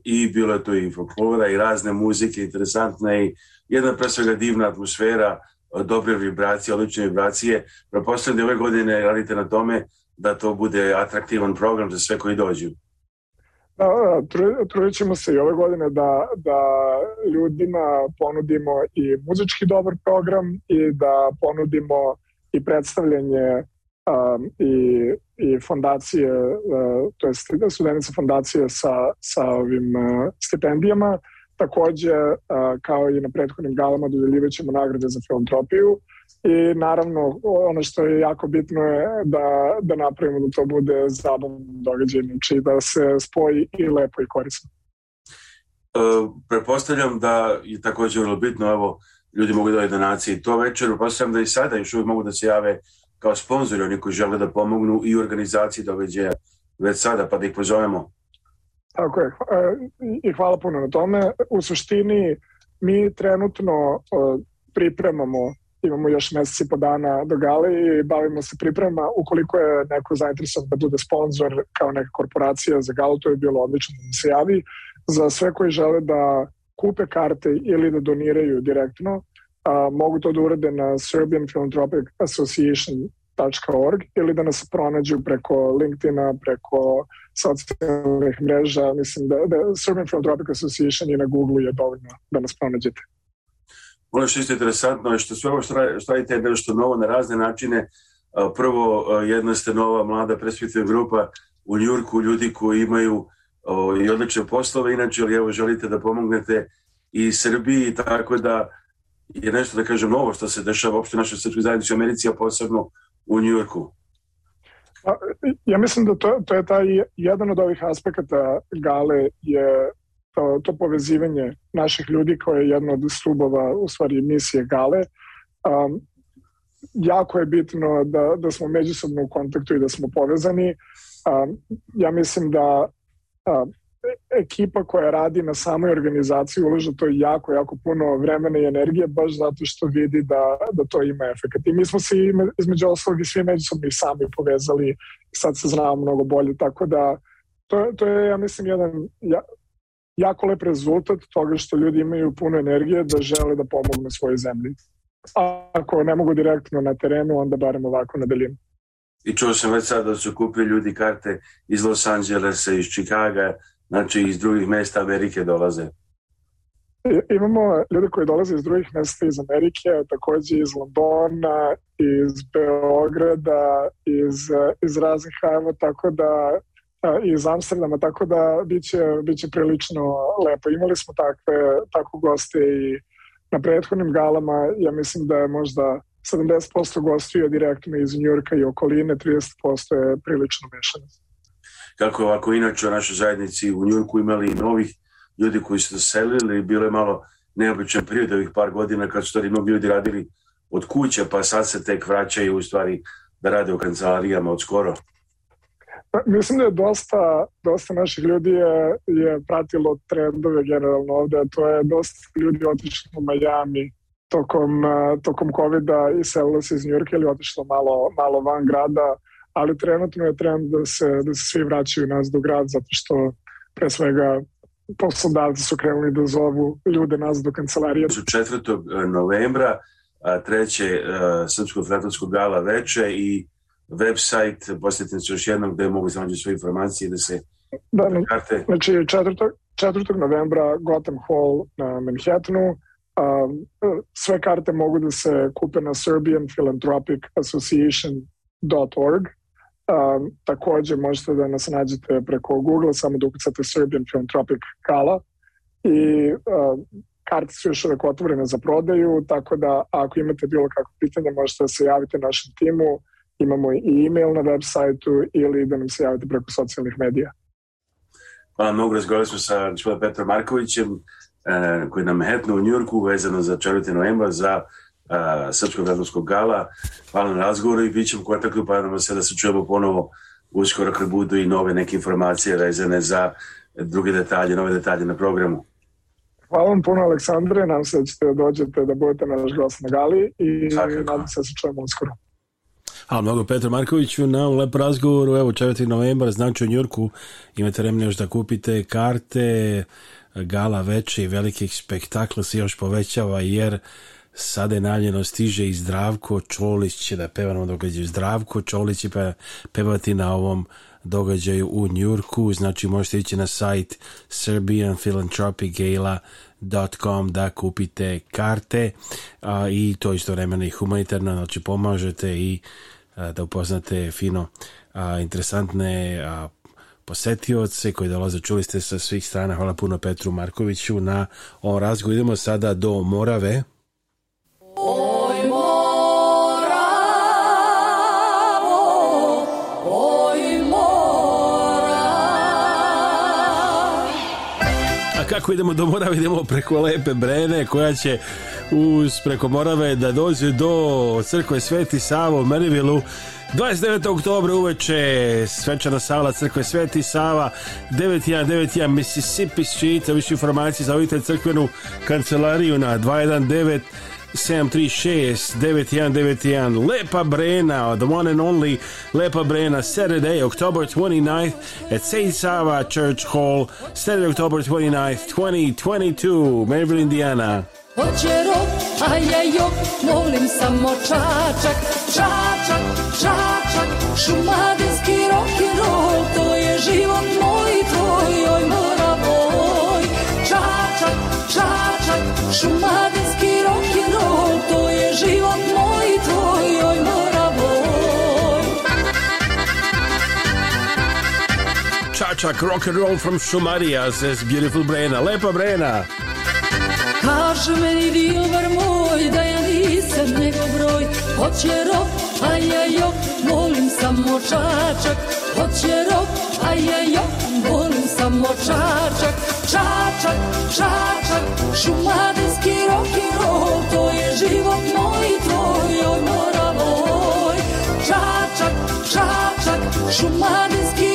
i bilo je to i folklora i razne muzike, interesantne i jedna pre svega divna atmosfera, dobre vibracije, odlične vibracije. Prepostavljam ove godine radite na tome da to bude atraktivan program za sve koji dođu. Da, trudit ćemo se i ove godine da, da ljudima ponudimo i muzički dobar program i da ponudimo i predstavljanje um, i, i fondacije, uh, to je studenica fondacije sa, sa ovim uh, stipendijama. Također, uh, kao i na prethodnim galama, dodeljivaćemo nagrade za filantropiju i naravno ono što je jako bitno je da, da napravimo da to bude zabavno događaj, znači da se spoji i lepo i korisno. E, prepostavljam da je također vrlo bitno, evo, ljudi mogu dati donacije i to večer, prepostavljam pa da i sada još uvijek mogu da se jave kao sponzori, oni koji žele da pomognu i u organizaciji događaja već sada, pa da ih pozovemo. Tako je, e, i hvala puno na tome. U suštini mi trenutno e, pripremamo imamo još mjesec i po dana do gale i bavimo se pripremama. Ukoliko je neko zainteresovan da bude sponzor kao neka korporacija za galu, to je bilo odlično da se javi. Za sve koji žele da kupe karte ili da doniraju direktno, a, mogu to da urade na Serbian Philanthropic Association .org ili da nas pronađu preko LinkedIna, preko socijalnih mreža. Mislim da, da Serbian Philanthropic Association i na Google je dovoljno da nas pronađete. Ono što je interesantno je što sve ovo što radite je nešto novo na razne načine. E, prvo, e, jedna ste nova mlada presvjetljena grupa u Njurku, ljudi koji imaju i odlične poslove, inače, ali evo želite da pomognete i Srbiji, tako da je nešto, da kažem, novo što se dešava uopšte našoj srpskoj zajednici u Americi, a posebno u Njurku. Ja mislim da to, to je taj jedan od ovih aspekata Gale je to, e, to povezivanje naših ljudi koje je jedno od stubova u stvari misije Gale. Um, jako je bitno da, da smo međusobno u kontaktu i da smo povezani. Um, ja mislim da um, ekipa koja radi na samoj organizaciji ulaže to jako, jako puno vremena i energije baš zato što vidi da, da to ima efekt. I mi smo se između ostalog i svi međusobni sami povezali sad se znamo mnogo bolje, tako da to, to je, ja mislim, jedan jako lep rezultat toga što ljudi imaju puno energije da žele da pomognu svojoj zemlji. ako ne mogu direktno na terenu, onda barem ovako na daljinu. I čuo sam već sad da su kupili ljudi karte iz Los Angelesa, iz Čikaga, znači iz drugih mesta Amerike dolaze. Imamo ljude koji dolaze iz drugih mesta iz Amerike, također iz Londona, iz Beograda, iz, iz raznih tako da iz Amsterdama, tako da biće, biće prilično lepo. Imali smo takve, takve goste i na prethodnim galama, ja mislim da je možda 70% gostiju direktno iz Njurka i okoline, 30% je prilično mešano. Kako je ovako inače u našoj zajednici u Njurku imali i novih ljudi koji su selili, bilo je malo neobičan period ovih par godina kad su to mnogi ljudi radili od kuće, pa sad se tek vraćaju u stvari da rade u kancelarijama od skoro. Pa, mislim da je dosta, dosta naših ljudi je, pratilo trendove generalno ovdje. a to je dosta ljudi otišlo u Miami tokom, eh, tokom COVID-a i selilo se iz Njurke ili otišlo malo, malo van grada, ali trenutno je trend da se, da se svi vraćaju nazad u grad zato što pre svega poslodavci su krenuli da zovu ljude nazad do kancelarije. 4. Eh, novembra treće eh, Srpsko-Francusko gala veče i website, se još jednom gdje mogu znači sve informacije da se da, ne, karte... Znači 4. novembra Gotham Hall na Manhattanu, e, sve karte mogu da se kupe na Serbian Philanthropic Association.org također možete da nas nađete preko Google samo da ukucate Serbian Philanthropic Kala i karte su još uvijek otvorene za prodaju tako da ako imate bilo kakve pitanje možete da se javite našem timu imamo i e-mail na web sajtu ili da nam se javite preko socijalnih medija. Hvala mnogo, razgovarali smo sa gospodom Petrom Markovićem e, koji nam hetno u Njurku vezano za Čaruti novembar, za e, Srpskog gala. Hvala na razgovoru i bit ćemo kontaktu pa nam se da se čujemo ponovo uskoro kad budu i nove neke informacije vezane za druge detalje, nove detalje na programu. Hvala vam puno Aleksandre, nam se da ćete dođete da budete naš gost na gali i nadam se da se čujemo uskoro. Hvala mnogo Petru Markoviću na ovom razgovoru. Evo 4. novembar, znači u Njurku imate vremena još da kupite karte, gala i velikih spektakla se još povećava jer sada je najavljeno stiže i Zdravko Čolić da peva na događaju. Zdravko Čolić će pevati na ovom događaju u Njurku, znači možete ići na sajt com da kupite karte a, i to isto vremena i humanitarno, znači pomažete i da upoznate fino a, interesantne a, posetioce koji dolaze, čuli ste sa svih strana, hvala puno Petru Markoviću na ovom razgovoru. Idemo sada do Morave, A kako idemo do Morave, idemo preko Lepe Brene koja će uz preko Morave da dođe do crkve Sveti Sava u Merivilu 29. oktobra uveče svečana sala crkve Sveti Sava 9.1.9.1 Mississippi Street za više informacije zavite crkvenu kancelariju na 219 736 9191 Lepa Brena The one and only Lepa Brena Saturday, October 29th At St. Sava Church Hall Saturday, October 29th, 2022 Maryville, Indiana Hoće rok, a ja jok, molim samo čačak, čačak, čačak, šumadinski rock and roll, to je život moj i tvoj, oj mora moj. Čačak, čačak, šumadinski rock and roll, to je život moj i tvoj, oj from Šumarija, This beautiful Brena, lepa Brena. Karşımen ediyorlar moy dayanıysa ne gobroy Hoçerov ayayok molim samočačak Hočerov ayayok molim samočačak Čačak, čačak, šumadinski rock and roll To je život moj i tvoj, oj mora moj Čačak, čačak, šumadinski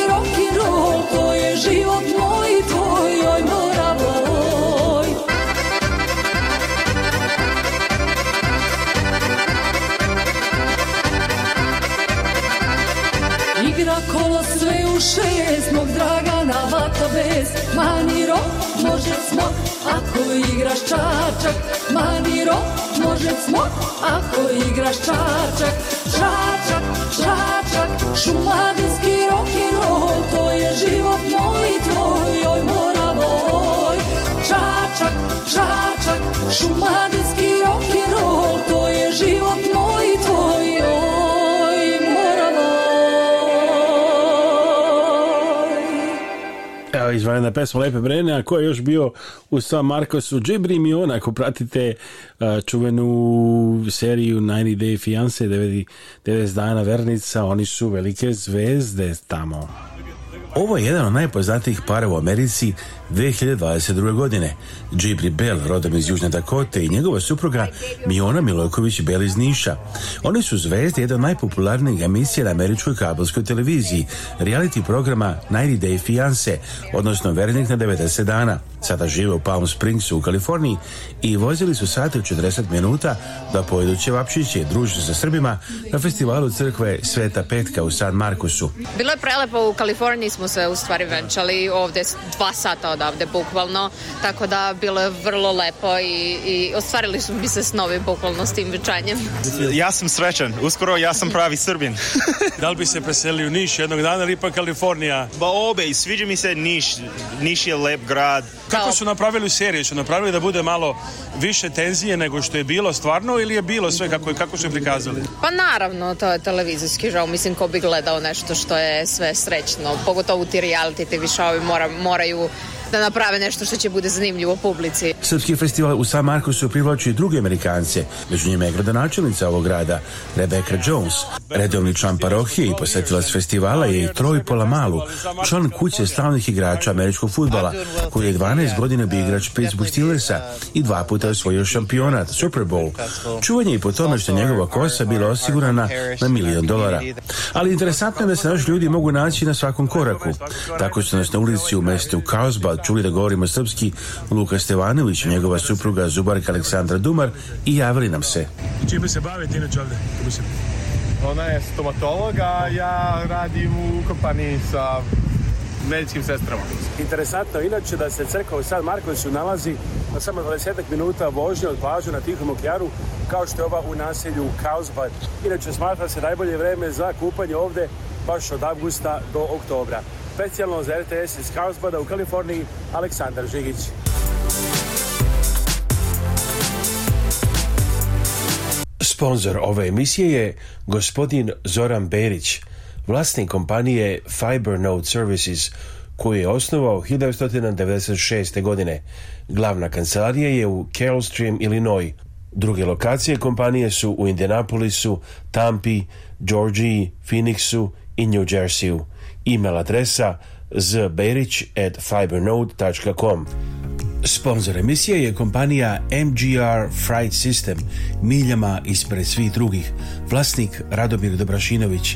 maniro, može smo, ako igraš čačak, maniro, može smo, ako igraš čačak, čačak, čačak, šumadi izvanredna pesma Lepe Brene, a ko je još bio u San Markosu, Džibri Miona, ako pratite uh, čuvenu seriju 90 Day Fiance, 90 dana vernica, oni su velike zvezde tamo. Ovo je jedan od najpoznatijih para u Americi 2022. godine. Džibri Bell, rodom iz Južne Dakote i njegova supruga Miona Milojković Bell iz Niša. Oni su zvezde jedan od najpopularnijih emisija na američkoj kabelskoj televiziji, reality programa 90 Day Fiance, odnosno vernik na 90 dana. Sada žive u Palm Springsu u Kaliforniji i vozili su sate u 40 minuta da pojedu vapšiće i druže sa Srbima na festivalu crkve Sveta Petka u San Markusu. Bilo je prelepo, u Kaliforniji smo se u stvari venčali, ovdje dva sata odavde bukvalno, tako da bilo je vrlo lepo i, i ostvarili smo mi se snovi bukvalno s tim vičanjem. Ja sam srećan, uskoro ja sam pravi Srbin. da li bi se preselio u Niš jednog dana ili pa Kalifornija? Ba obe, sviđa mi se Niš, Niš je lep grad. Kako su napravili seriju? Su napravili da bude malo više tenzije nego što je bilo stvarno ili je bilo sve kako, kako su prikazali? Pa naravno, to je televizijski žao. Mislim, ko bi gledao nešto što je sve srećno. Pogotovo ti reality TV show-ovi mora, moraju da naprave nešto što će bude zanimljivo publici. Srpski festival u San Markusu i druge Amerikance, među njima je gradonačelnica ovog grada, Rebecca Jones. Redovni član parohije i posjetilac festivala je i Troj Polamalu, član kuće slavnih igrača američkog futbala, koji je 12 godina bio igrač Pittsburgh Steelersa i dva puta osvojio šampionat, Super Bowl. Čuvanje je i po tome što njegova kosa bila osigurana na milijon dolara. Ali interesantno je da se naši ljudi mogu naći na svakom koraku. Tako su na ulici u mestu Carlsbad čuli da govorimo srpski Luka Stevanović, njegova supruga Zubarka Aleksandra Dumar i javili nam se. Čime se bavite inače ovde? Ona je stomatolog, a ja radim u kompaniji sa medicinskim sestrama. Interesantno, inače da se crkva u San Markovicu nalazi na samo 20 minuta vožnje od plaže na Tihom okjaru kao što je ova u naselju Kauzbad. Inače smatra se najbolje vreme za kupanje ovde baš od avgusta do oktobra. Specijalno za RTS iz Carlsbada u Kaliforniji, Aleksandar Žigić. Sponzor ove emisije je gospodin Zoran Berić, vlasnik kompanije Fibernode Services, koju je osnovao 1996. godine. Glavna kancelarija je u Carolstream, Illinois. Druge lokacije kompanije su u Indianapolisu, Tampi, Georgiji, Phoenixu i New Jerseyu email adresa zberić@fibernode.com. at Sponzor emisije je kompanija MGR Fright System, miljama ispred svih drugih, vlasnik Radomir Dobrašinović,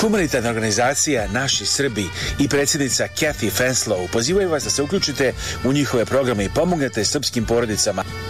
Humanitarna organizacija Naši Srbi i predsjednica Kathy Fenslow pozivaju vas da se uključite u njihove programe i pomognete srpskim porodicama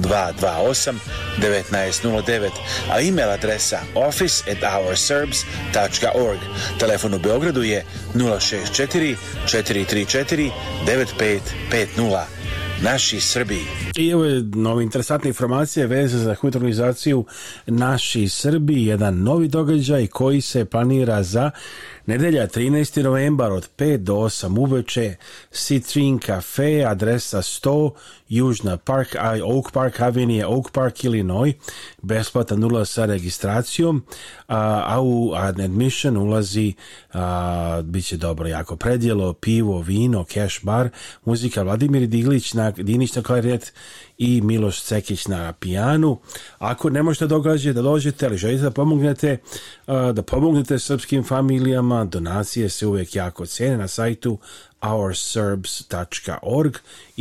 228 1909, a email adresa office at Telefon u Beogradu je 064 434 9550. Naši Srbi. I evo je nova interesantna informacije veze za hutronizaciju Naši Srbi, jedan novi događaj koji se planira za Nedelja 13. novembar od 5 do 8 uveče, Citrin Cafe, adresa 100, Južna Park, Oak Park Avenue, Oak Park, Illinois, besplatan ulaz sa registracijom, a, a u admission ulazi, a, bit će dobro jako predjelo, pivo, vino, cash bar, muzika Vladimir Diglić na Dinić na klarinet i Miloš Cekić na pijanu. Ako ne možete događati da dođete, ali želite da pomognete, da pomognete srpskim familijama, donacije se uvijek jako cijene na sajtu ourserbs.org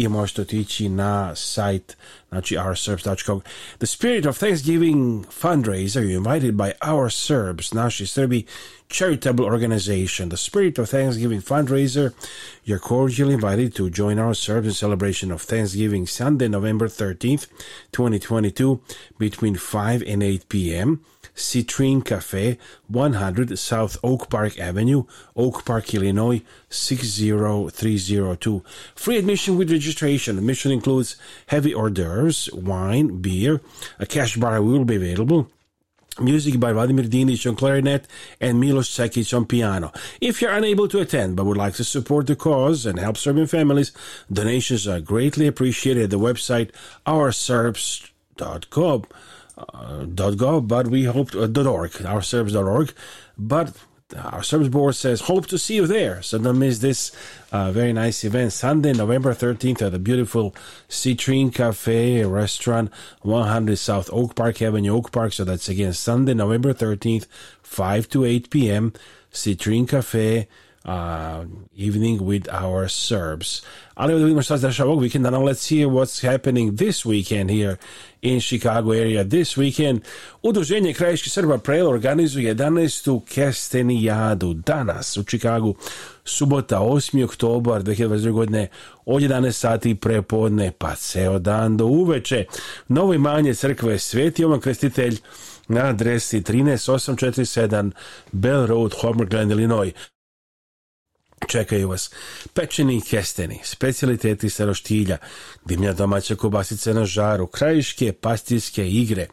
na The Spirit of Thanksgiving fundraiser, you invited by Our Serbs, Naši be charitable organization. The Spirit of Thanksgiving fundraiser, you're cordially invited to join Our Serbs in celebration of Thanksgiving Sunday, November 13th, 2022, between 5 and 8 p.m. Citrine Cafe, 100 South Oak Park Avenue, Oak Park, Illinois, 60302. Free admission with registration registration. Admission includes heavy hors d'oeuvres, wine, beer. A cash bar will be available. Music by Vladimir Dinic on clarinet and Milos Sekic on piano. If you're unable to attend but would like to support the cause and help Serbian families, donations are greatly appreciated at the website ourserbs.gov. Uh, dot .gov, but we hope uh, .org, ourserbs.org, but our service board says, Hope to see you there. So don't miss this uh, very nice event. Sunday, November 13th at the beautiful Citrine Cafe restaurant, 100 South Oak Park Avenue, Oak Park. So that's again Sunday, November 13th, 5 to 8 p.m. Citrine Cafe uh, evening with our Serbs. Ali da vidimo šta se dešava ovog vikenda. let's see what's happening this weekend here in Chicago area. This weekend Udruženje Krajiški Srba Prel organizuje 11. kestenijadu danas u Chicagu. Subota 8. oktobar 2022. godine od 11 sati prepodne pa ceo dan do uveče. Novo manje crkve Sveti Oman Krestitelj na adresi 13847 Bell Road, Homer Glen, Illinois. Čekaju vas pečeni i kesteni, specialiteti roštilja, dimlja domaća kobasica na žaru, krajiške pastijske igre,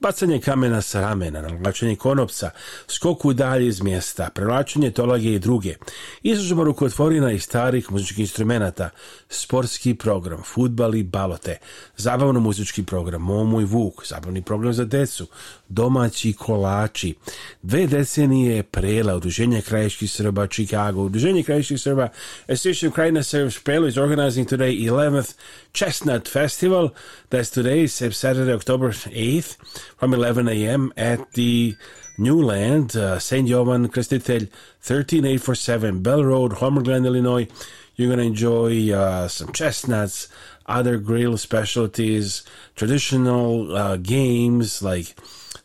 bacanje kamena sa ramena, navlačenje konopca, skoku dalje iz mjesta, prevlačenje tolage i druge, izložba rukotvorina i starih muzičkih instrumenata, sportski program, futbal i balote, zabavno muzički program, momu i Vuk, zabavni program za decu, domaći kolači. Dve decenije prela Udruženje krajiških Srba Chicago. Udruženje krajiških Srbba Association of Krajina Serbs Prelo is organizing today 11th Chestnut Festival. That's today, Saturday, October 8th from 11 a.m. at the Newland, uh, St. Jovan Krestitelj, 13847 Bell Road, Homer Glen, Illinois. You're going to enjoy uh, some chestnuts, other grill specialties, traditional uh, games like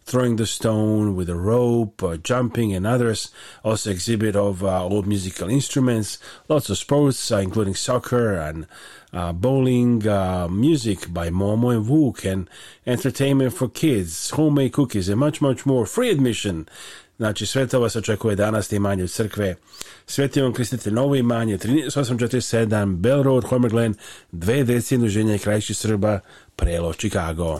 throwing the stone with a rope, uh, jumping, and others. Also, exhibit of uh, old musical instruments, lots of sports, uh, including soccer and uh, bowling, uh, music by Momo and Wook, and entertainment for kids, homemade cookies, and much, much more. Free admission. Znači, sve to vas očekuje danas na imanju crkve. Sveti on kristitelj novo imanje, 13847 Bell Road, Homer Glen, dve decije nuženja i krajišći Srba, Prelo, Chicago.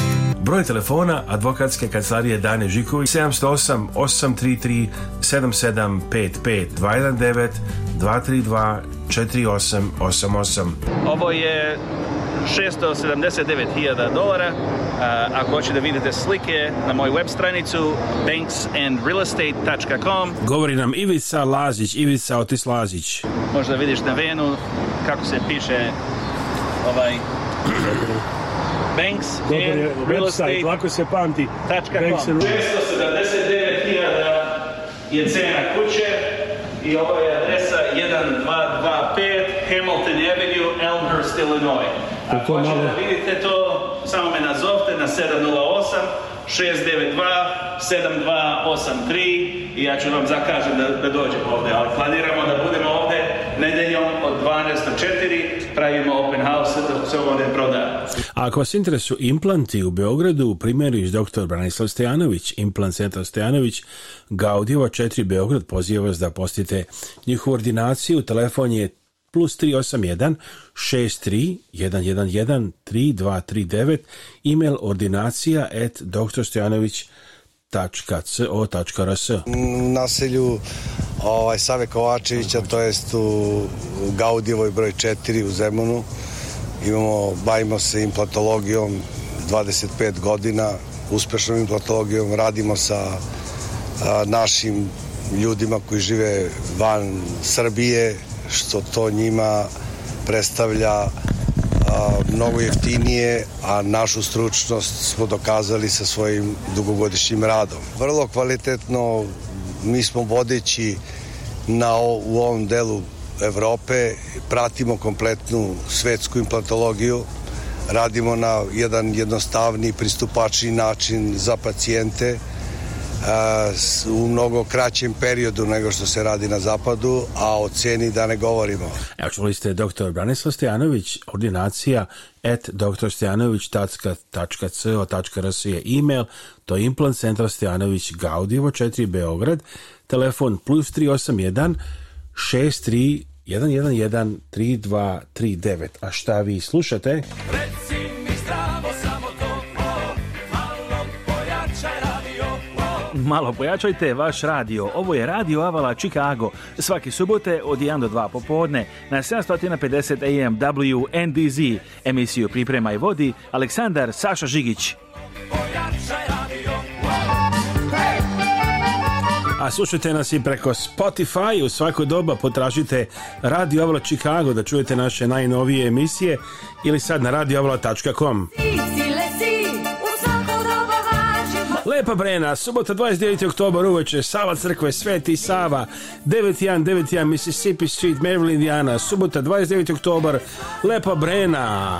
Broj telefona advokatske kancelarije Dane Žiković 708 833 7755 219 232 4888. Ovo je 679.000 dolara. E, ako hoćete da vidite slike na moju web stranicu banksandrealestate.com Govori nam Ivica Lazić, Ivica Otis Lazić. Možda vidiš na venu kako se piše ovaj Banks AND real estate. Lako se pamti. Banks je cena kuće i ovo je adresa 1225 Hamilton Avenue, Elmhurst, Illinois. Ako hoćete malo... da vidite to, samo me nazovte na 708-692-7283 i ja ću vam zakažem da, da dođem ovdje, ali planiramo da budemo ovdje nedeljom od 12 do 4 pravimo open house dok se ovo ne proda. ako vas interesu implanti u Beogradu, u iz dr. Branislav Stojanović, implant centar Stojanović, Gaudijeva 4 Beograd poziva vas da postite njihovu ordinaciju, telefon je plus 381 63 111 3239, email ordinacija at drstojanović.com www.savekovačevića.co.rs U naselju ovaj, Save Kovačevića, to jest u Gaudijevoj broj 4 u Zemunu. Imamo, bavimo se implantologijom 25 godina, uspešnom implantologijom, radimo sa našim ljudima koji žive van Srbije, što to njima predstavlja mnogo jeftinije, a našu stručnost smo dokazali sa svojim dugogodišnjim radom. Vrlo kvalitetno, mi smo vodeći na, u ovom delu Europe, pratimo kompletnu svetsku implantologiju, radimo na jedan jednostavni, pristupačni način za pacijente, u mnogo kraćem periodu nego što se radi na zapadu, a o cijeni da ne govorimo. Evo čuli ste dr. Branislav Stojanović, ordinacija at drstojanović.co.rs je e-mail, to je implant centra Stojanović Gaudivo 4 Beograd, telefon plus 381 63 111 3239. A šta vi slušate? Reci! malo pojačajte vaš radio. Ovo je Radio Avala Chicago. Svaki subote od 1 do 2 popodne na 750 AM WNDZ. Emisiju Priprema i vodi Aleksandar Saša Žigić. A slušajte nas i preko Spotify, u svako doba potražite Radio Avala Chicago da čujete naše najnovije emisije ili sad na radioavala.com. Lepa Brena, subota 29. oktobar uveče, Sava crkve, Sveti Sava, 9191 Mississippi Street, Maryland, Indiana, subota 29. oktobar, Lepa Brena.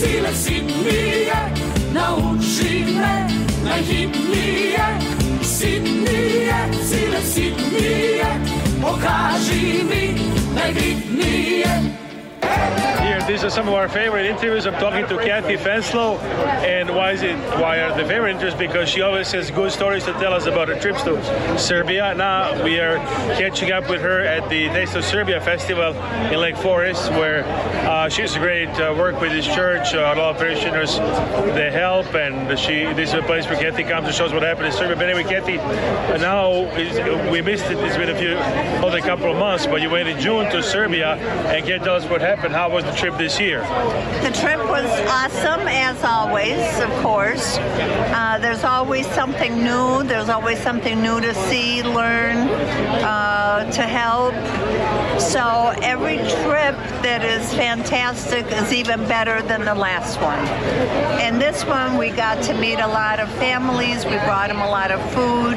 sile si mi je, nauči me na himnije. Si mi je, sile si mi je, pokaži mi najvidnije. these are some of our favorite interviews. I'm talking to Kathy Fenslow, and why is it? Why are they favorite interviews? Because she always has good stories to tell us about her trips to Serbia. Now we are catching up with her at the Taste of Serbia Festival in Lake Forest, where uh, she's great to uh, work with this church, uh, a lot of parishioners, they help, and she. This is a place where Kathy comes and shows what happened in Serbia. But anyway, Kathy, uh, now we missed it. It's been a few, only a couple of months, but you went in June to Serbia, and can tell us what happened. How was the trip this? this year? The trip was awesome, as always, of course. Uh, there's always something new, there's always something new to see, learn, uh, to help. So every trip that is fantastic is even better than the last one. And this one, we got to meet a lot of families, we brought them a lot of food,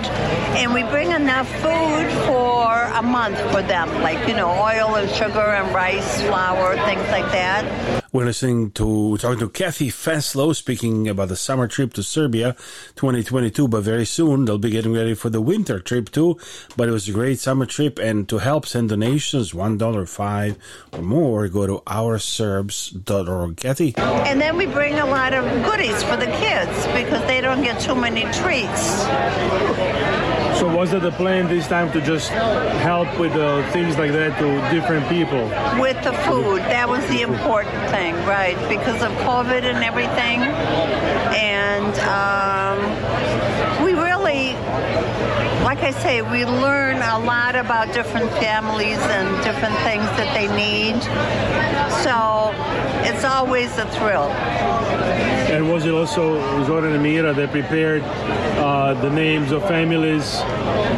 and we bring enough food for a month for them, like, you know, oil and sugar and rice, flour, things like that. We're listening to talking to Kathy Feslow speaking about the summer trip to Serbia 2022, but very soon they'll be getting ready for the winter trip too. But it was a great summer trip, and to help send donations, one dollar five or more, go to ourserbs.org. Kathy, and then we bring a lot of goodies for the kids because they don't get too many treats. So was that the plan this time to just help with uh, things like that to different people? With the food, that was the important thing, right? Because of COVID and everything, and um, we really, like I say, we learn a lot about different families and different things that they need. So it's always a thrill and was it also Zoran and Mira that prepared uh, the names of families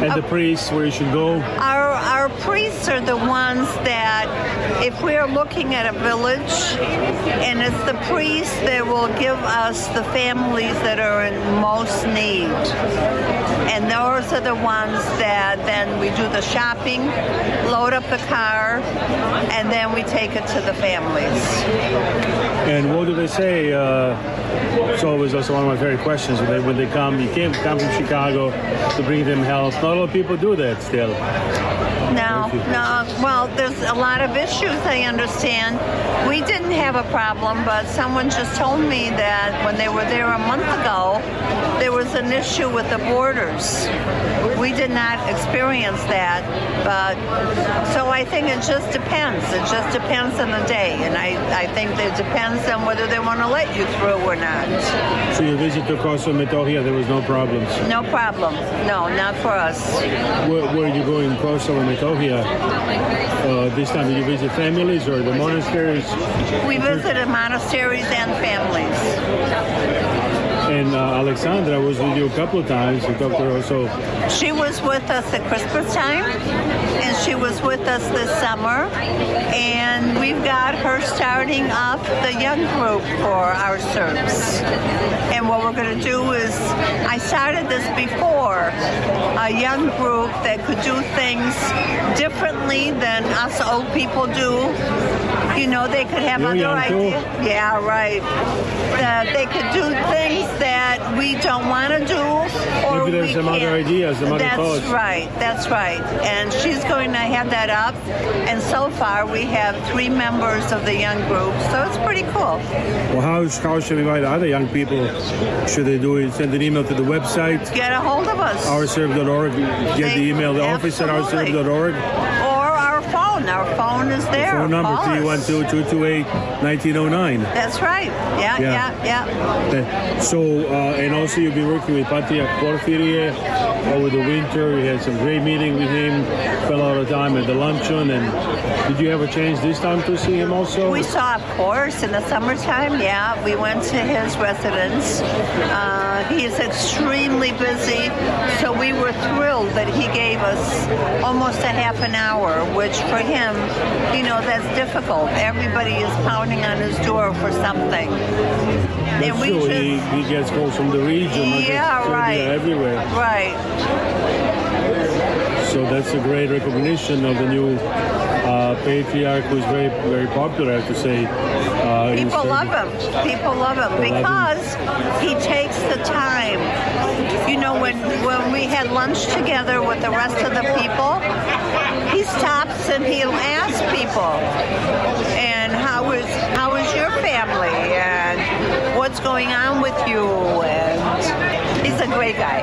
and the uh, priests where you should go? Our our priests are the ones that, if we are looking at a village, and it's the priests that will give us the families that are in most need. And those are the ones that then we do the shopping, load up the car, and then we take it to the families. And what do they say? Uh, so it was also one of my favorite questions. When they, when they come, you can't come from Chicago to bring them help. Not a lot of people do that still. No, Well, there's a lot of issues, I understand. We didn't have a problem, but someone just told me that when they were there a month ago, there was an issue with the borders we did not experience that, but so I think it just depends. It just depends on the day, and I, I think it depends on whether they want to let you through or not. So your visit to Corso Metoria, there was no problems? No problem. No, not for us. Where, where you going, Corso Metoria? Uh, this time, did you visit families or the monasteries? We visited monasteries and families and uh, Alexandra was with you a couple of times. You talked to her also. She was with us at Christmas time, and she was with us this summer. And we've got her starting up the young group for our service. And what we're going to do is, I started this before, a young group that could do things differently than us old people do you know, they could have other ideas. Too. Yeah, right. Uh, they could do things that we don't want to do, or Maybe there's we some can't. other ideas, some other that's thoughts. That's right. That's right. And she's going to have that up. And so far, we have three members of the young group, so it's pretty cool. Well, how, how should we invite other young people? Should they do it? Send an email to the website. Get a hold of us. Ourserve.org. Get they, the email. The office at ourserve.org our phone is there. phone number, 312-228-1909. That's right. Yeah, yeah, yeah. yeah. Eh, so, uh, and also you'll be working with Patia Porfirie over the winter. We had some great meeting with him. Fell out of time at the luncheon. And did you have a chance this time to see him also? We saw, of course, in the summertime. Yeah, we went to his residence. Uh, he's extremely busy, so we were thrilled that he gave us almost a half an hour, which for him, you know, that's difficult. Everybody is pounding on his door for something. and we Just, he, he, gets calls from the region. Yeah, right. Everywhere. Right. So that's a great recognition of the new uh, patriarch who's very, very popular, I have to say. Uh, People love him. People love him because he takes the time. You know, when, when we had lunch together with the rest of the people, he stops and he'll ask people, and how is, how is your family, and what's going on with you, and He's a great guy.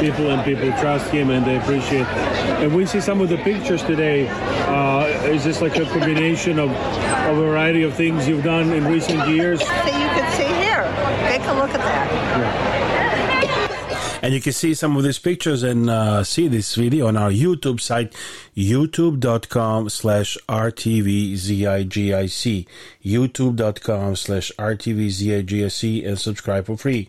People and people trust him and they appreciate. And we see some of the pictures today. Uh, is this like a combination of a variety of things you've done in recent years? that you can see here. Take a look at that. Yeah. And you can see some of these pictures and uh, see this video on our YouTube site, youtube.com slash rtvzigic, youtube.com slash rtvzigic, and subscribe for free.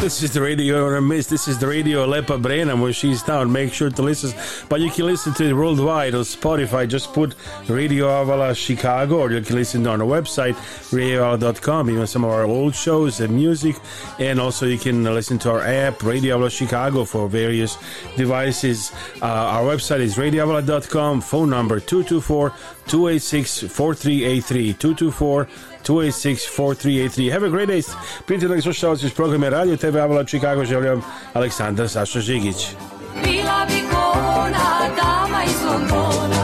This is the radio miss. This is the radio Lepa Brena where she's down. Make sure to listen. But you can listen to it worldwide on Spotify. Just put Radio Avala Chicago, or you can listen on our website radioavala.com. Even some of our old shows and music, and also you can listen to our app Radio Avala Chicago for various devices. Uh, our website is radioavala.com. Phone number 224 286 4383 224 286 4383. Have a great day. Prijatelji slušalci iz programe Radio TV Avala Čikago, želim Aleksandar Sašo Žigić. Bila bi kona, dama iz Londona.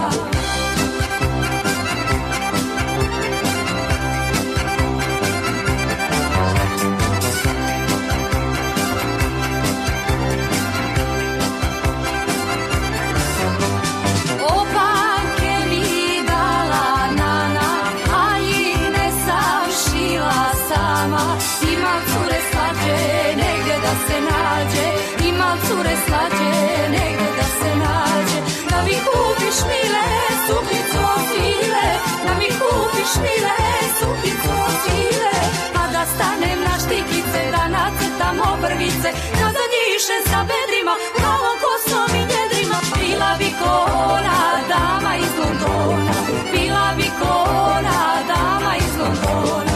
špile suhice sile Pa da stanem na štikice Da nacrtam obrvice Da zanjišem sa bedrima Malo kosom i njedrima Bila bi kona Dama iz Londona Bila bi kona Dama iz Londona